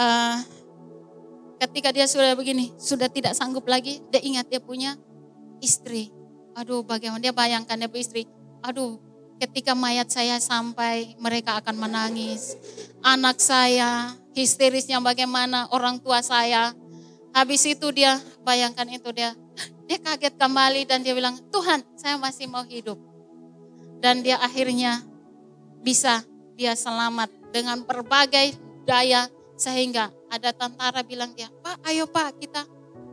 Uh, ketika dia sudah begini, sudah tidak sanggup lagi, dia ingat dia punya istri. Aduh bagaimana dia bayangkan dia punya istri. Aduh ketika mayat saya sampai mereka akan menangis. Anak saya histerisnya bagaimana, orang tua saya. Habis itu dia bayangkan itu dia dia kaget kembali dan dia bilang, Tuhan saya masih mau hidup. Dan dia akhirnya bisa dia selamat dengan berbagai daya sehingga ada tentara bilang dia, Pak ayo Pak kita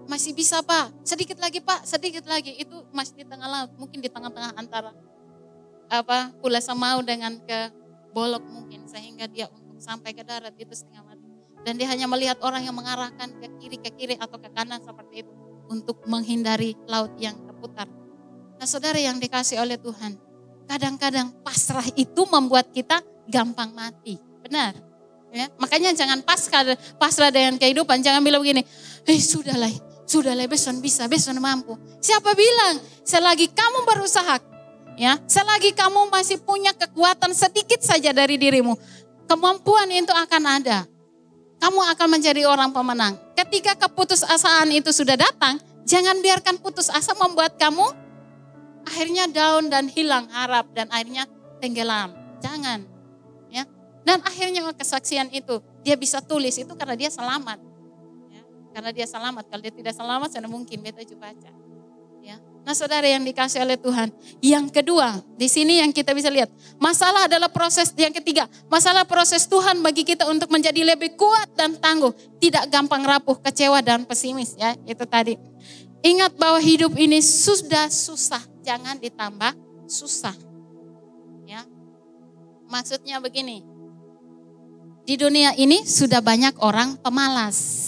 masih bisa Pak, sedikit lagi Pak, sedikit lagi. Itu masih di tengah laut, mungkin di tengah-tengah antara apa Pulau Samau dengan ke Bolok mungkin sehingga dia untuk sampai ke darat itu setengah mati. Dan dia hanya melihat orang yang mengarahkan ke kiri ke kiri atau ke kanan seperti itu untuk menghindari laut yang terputar. Nah saudara yang dikasih oleh Tuhan, kadang-kadang pasrah itu membuat kita gampang mati. Benar. Ya, makanya jangan pasrah, pasrah dengan kehidupan. Jangan bilang begini, eh sudahlah, sudahlah beson bisa, beson mampu. Siapa bilang? Selagi kamu berusaha, ya, selagi kamu masih punya kekuatan sedikit saja dari dirimu, kemampuan itu akan ada kamu akan menjadi orang pemenang. Ketika keputusasaan itu sudah datang, jangan biarkan putus asa membuat kamu akhirnya down dan hilang harap dan akhirnya tenggelam. Jangan. Dan akhirnya kesaksian itu dia bisa tulis itu karena dia selamat. Ya. Karena dia selamat. Kalau dia tidak selamat, sana mungkin beta juga baca. Ya. Nah saudara yang dikasih oleh Tuhan. Yang kedua, di sini yang kita bisa lihat. Masalah adalah proses yang ketiga. Masalah proses Tuhan bagi kita untuk menjadi lebih kuat dan tangguh. Tidak gampang rapuh, kecewa dan pesimis. ya Itu tadi. Ingat bahwa hidup ini sudah susah. Jangan ditambah susah. Ya, Maksudnya begini. Di dunia ini sudah banyak orang pemalas.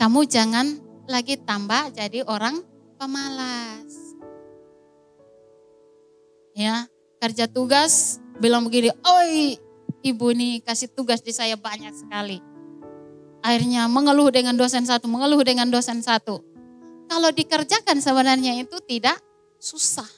Kamu jangan lagi tambah jadi orang pemalas. Ya, kerja tugas bilang begini, oi ibu nih kasih tugas di saya banyak sekali. Akhirnya mengeluh dengan dosen satu, mengeluh dengan dosen satu. Kalau dikerjakan sebenarnya itu tidak susah.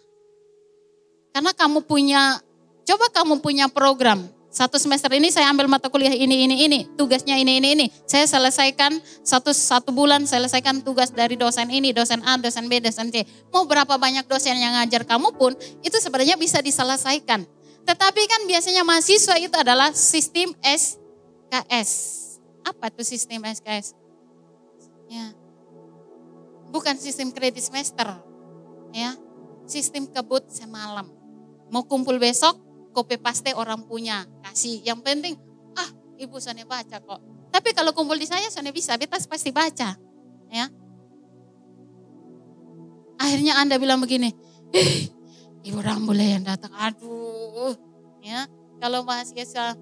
Karena kamu punya, coba kamu punya program, satu semester ini saya ambil mata kuliah ini, ini, ini. Tugasnya ini, ini, ini. Saya selesaikan satu, satu bulan, selesaikan tugas dari dosen ini, dosen A, dosen B, dosen C. Mau berapa banyak dosen yang ngajar kamu pun, itu sebenarnya bisa diselesaikan. Tetapi kan biasanya mahasiswa itu adalah sistem SKS. Apa itu sistem SKS? Ya. Bukan sistem kredit semester. Ya. Sistem kebut semalam. Mau kumpul besok, copy paste orang punya, kasih. Yang penting, ah ibu sana baca kok. Tapi kalau kumpul di saya sana bisa, beta pasti baca. Ya. Akhirnya Anda bilang begini, eh, ibu Rambule yang datang, aduh. Ya, kalau mahasiswa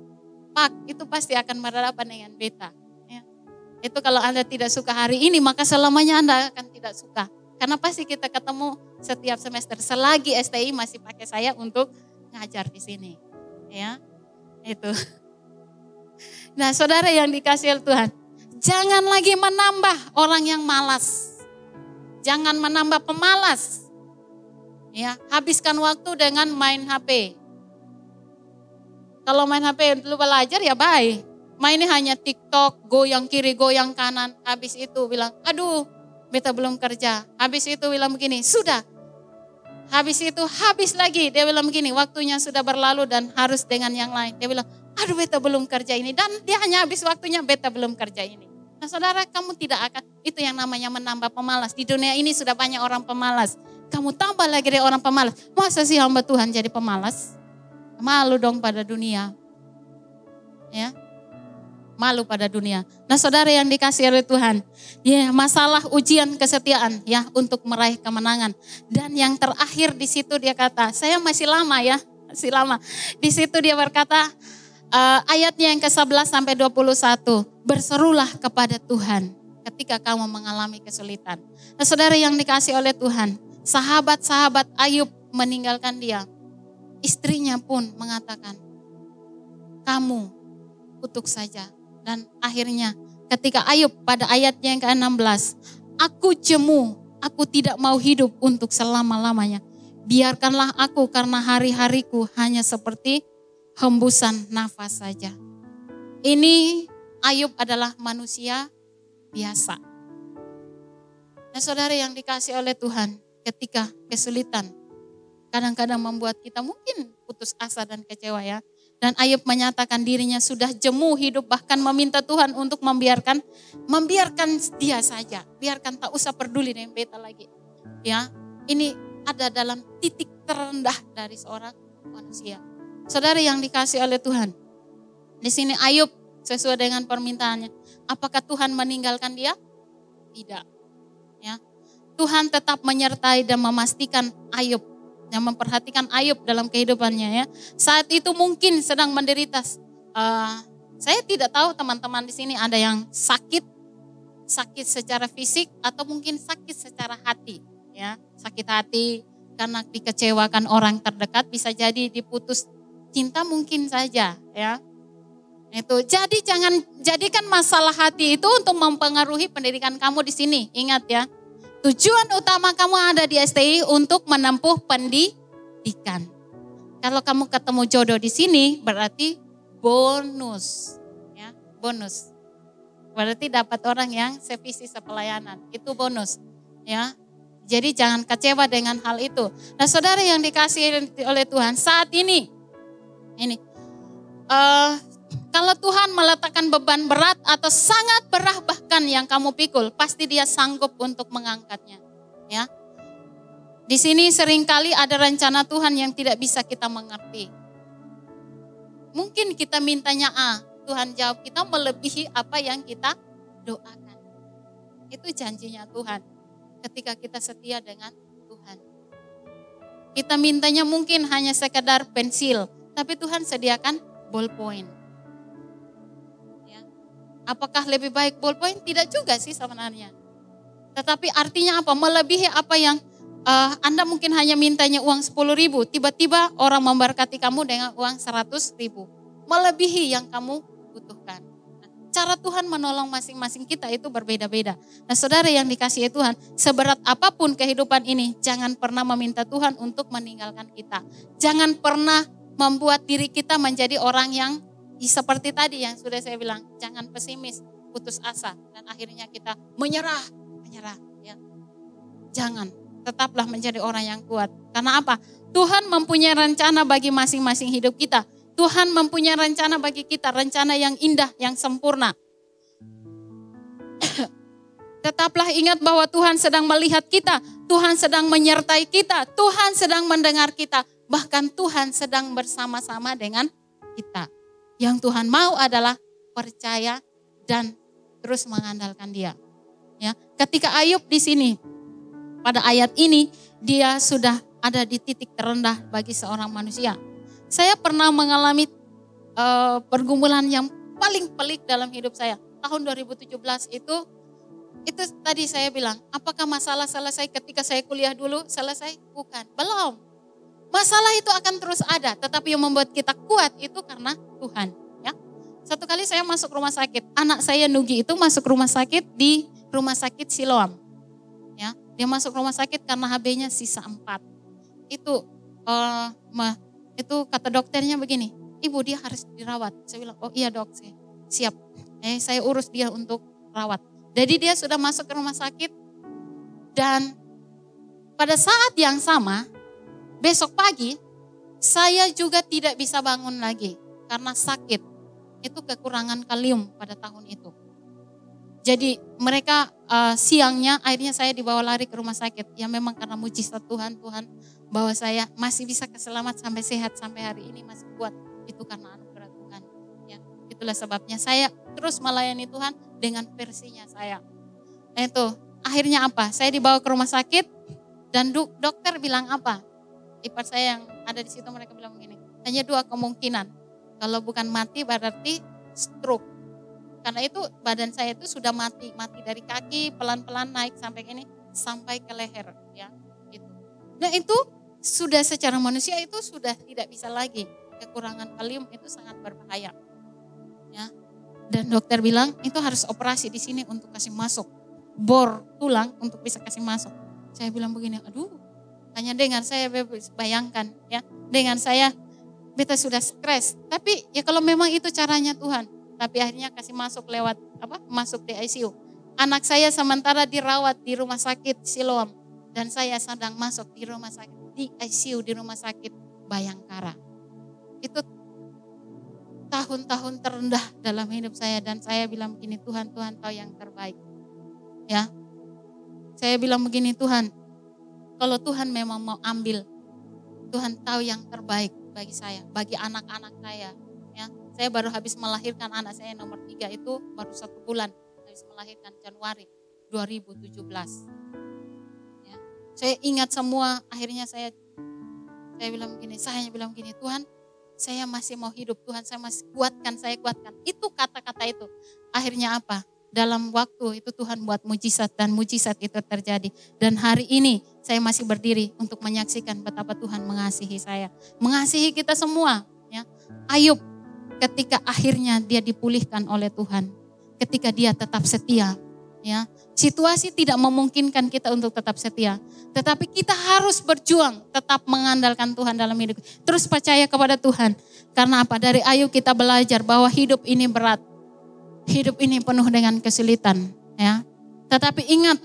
pak itu pasti akan berhadapan dengan beta. Ya. Itu kalau Anda tidak suka hari ini, maka selamanya Anda akan tidak suka. Karena pasti kita ketemu setiap semester. Selagi STI masih pakai saya untuk ngajar di sini. Ya, itu. Nah saudara yang dikasih Tuhan, jangan lagi menambah orang yang malas. Jangan menambah pemalas. Ya, habiskan waktu dengan main HP. Kalau main HP lu belajar ya baik. mainnya hanya TikTok, goyang kiri, goyang kanan. Habis itu bilang, aduh, beta belum kerja. Habis itu bilang begini, sudah. Habis itu habis lagi. Dia bilang begini, waktunya sudah berlalu dan harus dengan yang lain. Dia bilang, aduh beta belum kerja ini. Dan dia hanya habis waktunya, beta belum kerja ini. Nah saudara, kamu tidak akan, itu yang namanya menambah pemalas. Di dunia ini sudah banyak orang pemalas. Kamu tambah lagi dari orang pemalas. Masa sih hamba Tuhan jadi pemalas? Malu dong pada dunia. Ya, malu pada dunia. Nah saudara yang dikasih oleh Tuhan, ya masalah ujian kesetiaan ya untuk meraih kemenangan. Dan yang terakhir di situ dia kata, saya masih lama ya, masih lama. Di situ dia berkata, uh, ayatnya yang ke-11 sampai 21, berserulah kepada Tuhan ketika kamu mengalami kesulitan. Nah saudara yang dikasih oleh Tuhan, sahabat-sahabat Ayub meninggalkan dia. Istrinya pun mengatakan, kamu kutuk saja. Dan akhirnya ketika Ayub pada ayatnya yang ke-16, aku jemu, aku tidak mau hidup untuk selama-lamanya. Biarkanlah aku karena hari-hariku hanya seperti hembusan nafas saja. Ini Ayub adalah manusia biasa. Nah saudara yang dikasih oleh Tuhan ketika kesulitan kadang-kadang membuat kita mungkin putus asa dan kecewa ya. Dan Ayub menyatakan dirinya sudah jemu hidup bahkan meminta Tuhan untuk membiarkan membiarkan dia saja. Biarkan tak usah peduli dengan beta lagi. Ya, ini ada dalam titik terendah dari seorang manusia. Saudara yang dikasih oleh Tuhan. Di sini Ayub sesuai dengan permintaannya. Apakah Tuhan meninggalkan dia? Tidak. Ya. Tuhan tetap menyertai dan memastikan Ayub yang memperhatikan Ayub dalam kehidupannya ya. Saat itu mungkin sedang menderita. Uh, saya tidak tahu teman-teman di sini ada yang sakit, sakit secara fisik atau mungkin sakit secara hati, ya sakit hati karena dikecewakan orang terdekat bisa jadi diputus cinta mungkin saja, ya. Itu jadi jangan jadikan masalah hati itu untuk mempengaruhi pendidikan kamu di sini. Ingat ya, Tujuan utama kamu ada di STI untuk menempuh pendidikan. Kalau kamu ketemu jodoh di sini berarti bonus, ya bonus. Berarti dapat orang yang sevisi sepelayanan, itu bonus, ya. Jadi jangan kecewa dengan hal itu. Nah saudara yang dikasih oleh Tuhan saat ini, ini uh, kalau Tuhan meletakkan beban berat atau sangat berat bahkan yang kamu pikul, pasti dia sanggup untuk mengangkatnya. Ya. Di sini sering kali ada rencana Tuhan yang tidak bisa kita mengerti. Mungkin kita mintanya A, Tuhan jawab kita melebihi apa yang kita doakan. Itu janjinya Tuhan ketika kita setia dengan Tuhan. Kita mintanya mungkin hanya sekedar pensil, tapi Tuhan sediakan ballpoint Apakah lebih baik ballpoint? Tidak juga sih sebenarnya. Tetapi artinya apa? Melebihi apa yang uh, Anda mungkin hanya mintanya uang 10 ribu. Tiba-tiba orang memberkati kamu dengan uang 100 ribu. Melebihi yang kamu butuhkan. Nah, cara Tuhan menolong masing-masing kita itu berbeda-beda. Nah saudara yang dikasih Tuhan, seberat apa pun kehidupan ini, jangan pernah meminta Tuhan untuk meninggalkan kita. Jangan pernah membuat diri kita menjadi orang yang seperti tadi yang sudah saya bilang, jangan pesimis, putus asa dan akhirnya kita menyerah, menyerah ya. Jangan, tetaplah menjadi orang yang kuat. Karena apa? Tuhan mempunyai rencana bagi masing-masing hidup kita. Tuhan mempunyai rencana bagi kita, rencana yang indah, yang sempurna. Tetaplah ingat bahwa Tuhan sedang melihat kita, Tuhan sedang menyertai kita, Tuhan sedang mendengar kita, bahkan Tuhan sedang bersama-sama dengan kita. Yang Tuhan mau adalah percaya dan terus mengandalkan Dia. Ya, ketika Ayub di sini pada ayat ini dia sudah ada di titik terendah bagi seorang manusia. Saya pernah mengalami uh, pergumulan yang paling pelik dalam hidup saya. Tahun 2017 itu itu tadi saya bilang, apakah masalah selesai ketika saya kuliah dulu? Selesai? Bukan, belum. Masalah itu akan terus ada, tetapi yang membuat kita kuat itu karena Tuhan. Ya. Satu kali saya masuk rumah sakit, anak saya Nugi itu masuk rumah sakit di rumah sakit Siloam. Ya, dia masuk rumah sakit karena HB-nya sisa 4. Itu uh, itu kata dokternya begini, ibu dia harus dirawat. Saya bilang, oh iya dok, saya siap. Eh, saya urus dia untuk rawat. Jadi dia sudah masuk ke rumah sakit dan pada saat yang sama besok pagi saya juga tidak bisa bangun lagi karena sakit. Itu kekurangan kalium pada tahun itu. Jadi mereka uh, siangnya akhirnya saya dibawa lari ke rumah sakit. Ya memang karena mujizat Tuhan, Tuhan bahwa saya masih bisa keselamat sampai sehat sampai hari ini masih kuat. Itu karena anugerah Tuhan. Ya, itulah sebabnya saya terus melayani Tuhan dengan versinya saya. Nah itu akhirnya apa? Saya dibawa ke rumah sakit dan dokter bilang apa? Ipar saya yang ada di situ mereka bilang begini, hanya dua kemungkinan. Kalau bukan mati berarti stroke karena itu badan saya itu sudah mati, mati dari kaki pelan-pelan naik sampai ini sampai ke leher ya. Itu. Nah itu sudah secara manusia itu sudah tidak bisa lagi. Kekurangan kalium itu sangat berbahaya. Ya. Dan dokter bilang itu harus operasi di sini untuk kasih masuk bor tulang untuk bisa kasih masuk. Saya bilang begini, aduh, hanya dengan saya bayangkan ya, dengan saya beta sudah stres. Tapi ya kalau memang itu caranya Tuhan, tapi akhirnya kasih masuk lewat apa? Masuk di ICU. Anak saya sementara dirawat di rumah sakit Siloam dan saya sedang masuk di rumah sakit di ICU di rumah sakit Bayangkara. Itu tahun-tahun terendah dalam hidup saya dan saya bilang begini Tuhan Tuhan tahu yang terbaik. Ya. Saya bilang begini Tuhan, kalau Tuhan memang mau ambil, Tuhan tahu yang terbaik bagi saya, bagi anak-anak saya, saya baru habis melahirkan anak saya nomor tiga itu baru satu bulan. Habis melahirkan Januari 2017. Ya. Saya ingat semua, akhirnya saya saya bilang begini, saya hanya bilang begini, Tuhan saya masih mau hidup, Tuhan saya masih kuatkan, saya kuatkan. Itu kata-kata itu. Akhirnya apa? Dalam waktu itu Tuhan buat mujizat dan mujizat itu terjadi. Dan hari ini saya masih berdiri untuk menyaksikan betapa Tuhan mengasihi saya. Mengasihi kita semua. Ya. Ayub ketika akhirnya dia dipulihkan oleh Tuhan, ketika dia tetap setia, ya. Situasi tidak memungkinkan kita untuk tetap setia, tetapi kita harus berjuang tetap mengandalkan Tuhan dalam hidup. Terus percaya kepada Tuhan. Karena apa? Dari Ayub kita belajar bahwa hidup ini berat. Hidup ini penuh dengan kesulitan, ya. Tetapi ingat,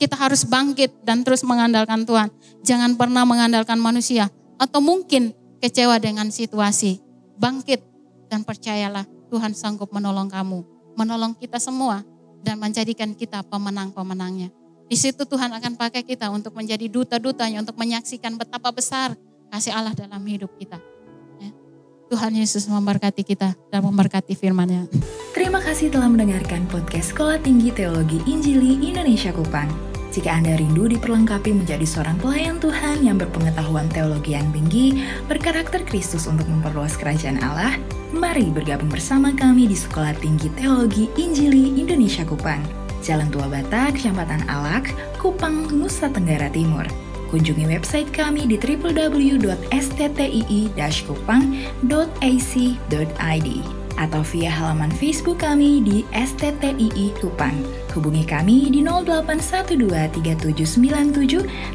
kita harus bangkit dan terus mengandalkan Tuhan. Jangan pernah mengandalkan manusia atau mungkin kecewa dengan situasi. Bangkit dan percayalah Tuhan sanggup menolong kamu, menolong kita semua dan menjadikan kita pemenang-pemenangnya. Di situ Tuhan akan pakai kita untuk menjadi duta-dutanya, untuk menyaksikan betapa besar kasih Allah dalam hidup kita. Tuhan Yesus memberkati kita dan memberkati firman-Nya. Terima kasih telah mendengarkan podcast Sekolah Tinggi Teologi Injili Indonesia Kupang. Jika Anda rindu diperlengkapi menjadi seorang pelayan Tuhan yang berpengetahuan teologi yang tinggi, berkarakter Kristus untuk memperluas kerajaan Allah, mari bergabung bersama kami di Sekolah Tinggi Teologi Injili Indonesia Kupang. Jalan Tua Bata, Kecamatan Alak, Kupang, Nusa Tenggara Timur. Kunjungi website kami di www.sttii-kupang.ac.id atau via halaman Facebook kami di STTII Kupang. Hubungi kami di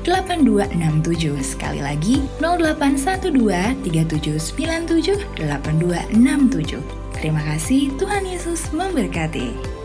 081237978267. Sekali lagi 081237978267. Terima kasih, Tuhan Yesus memberkati.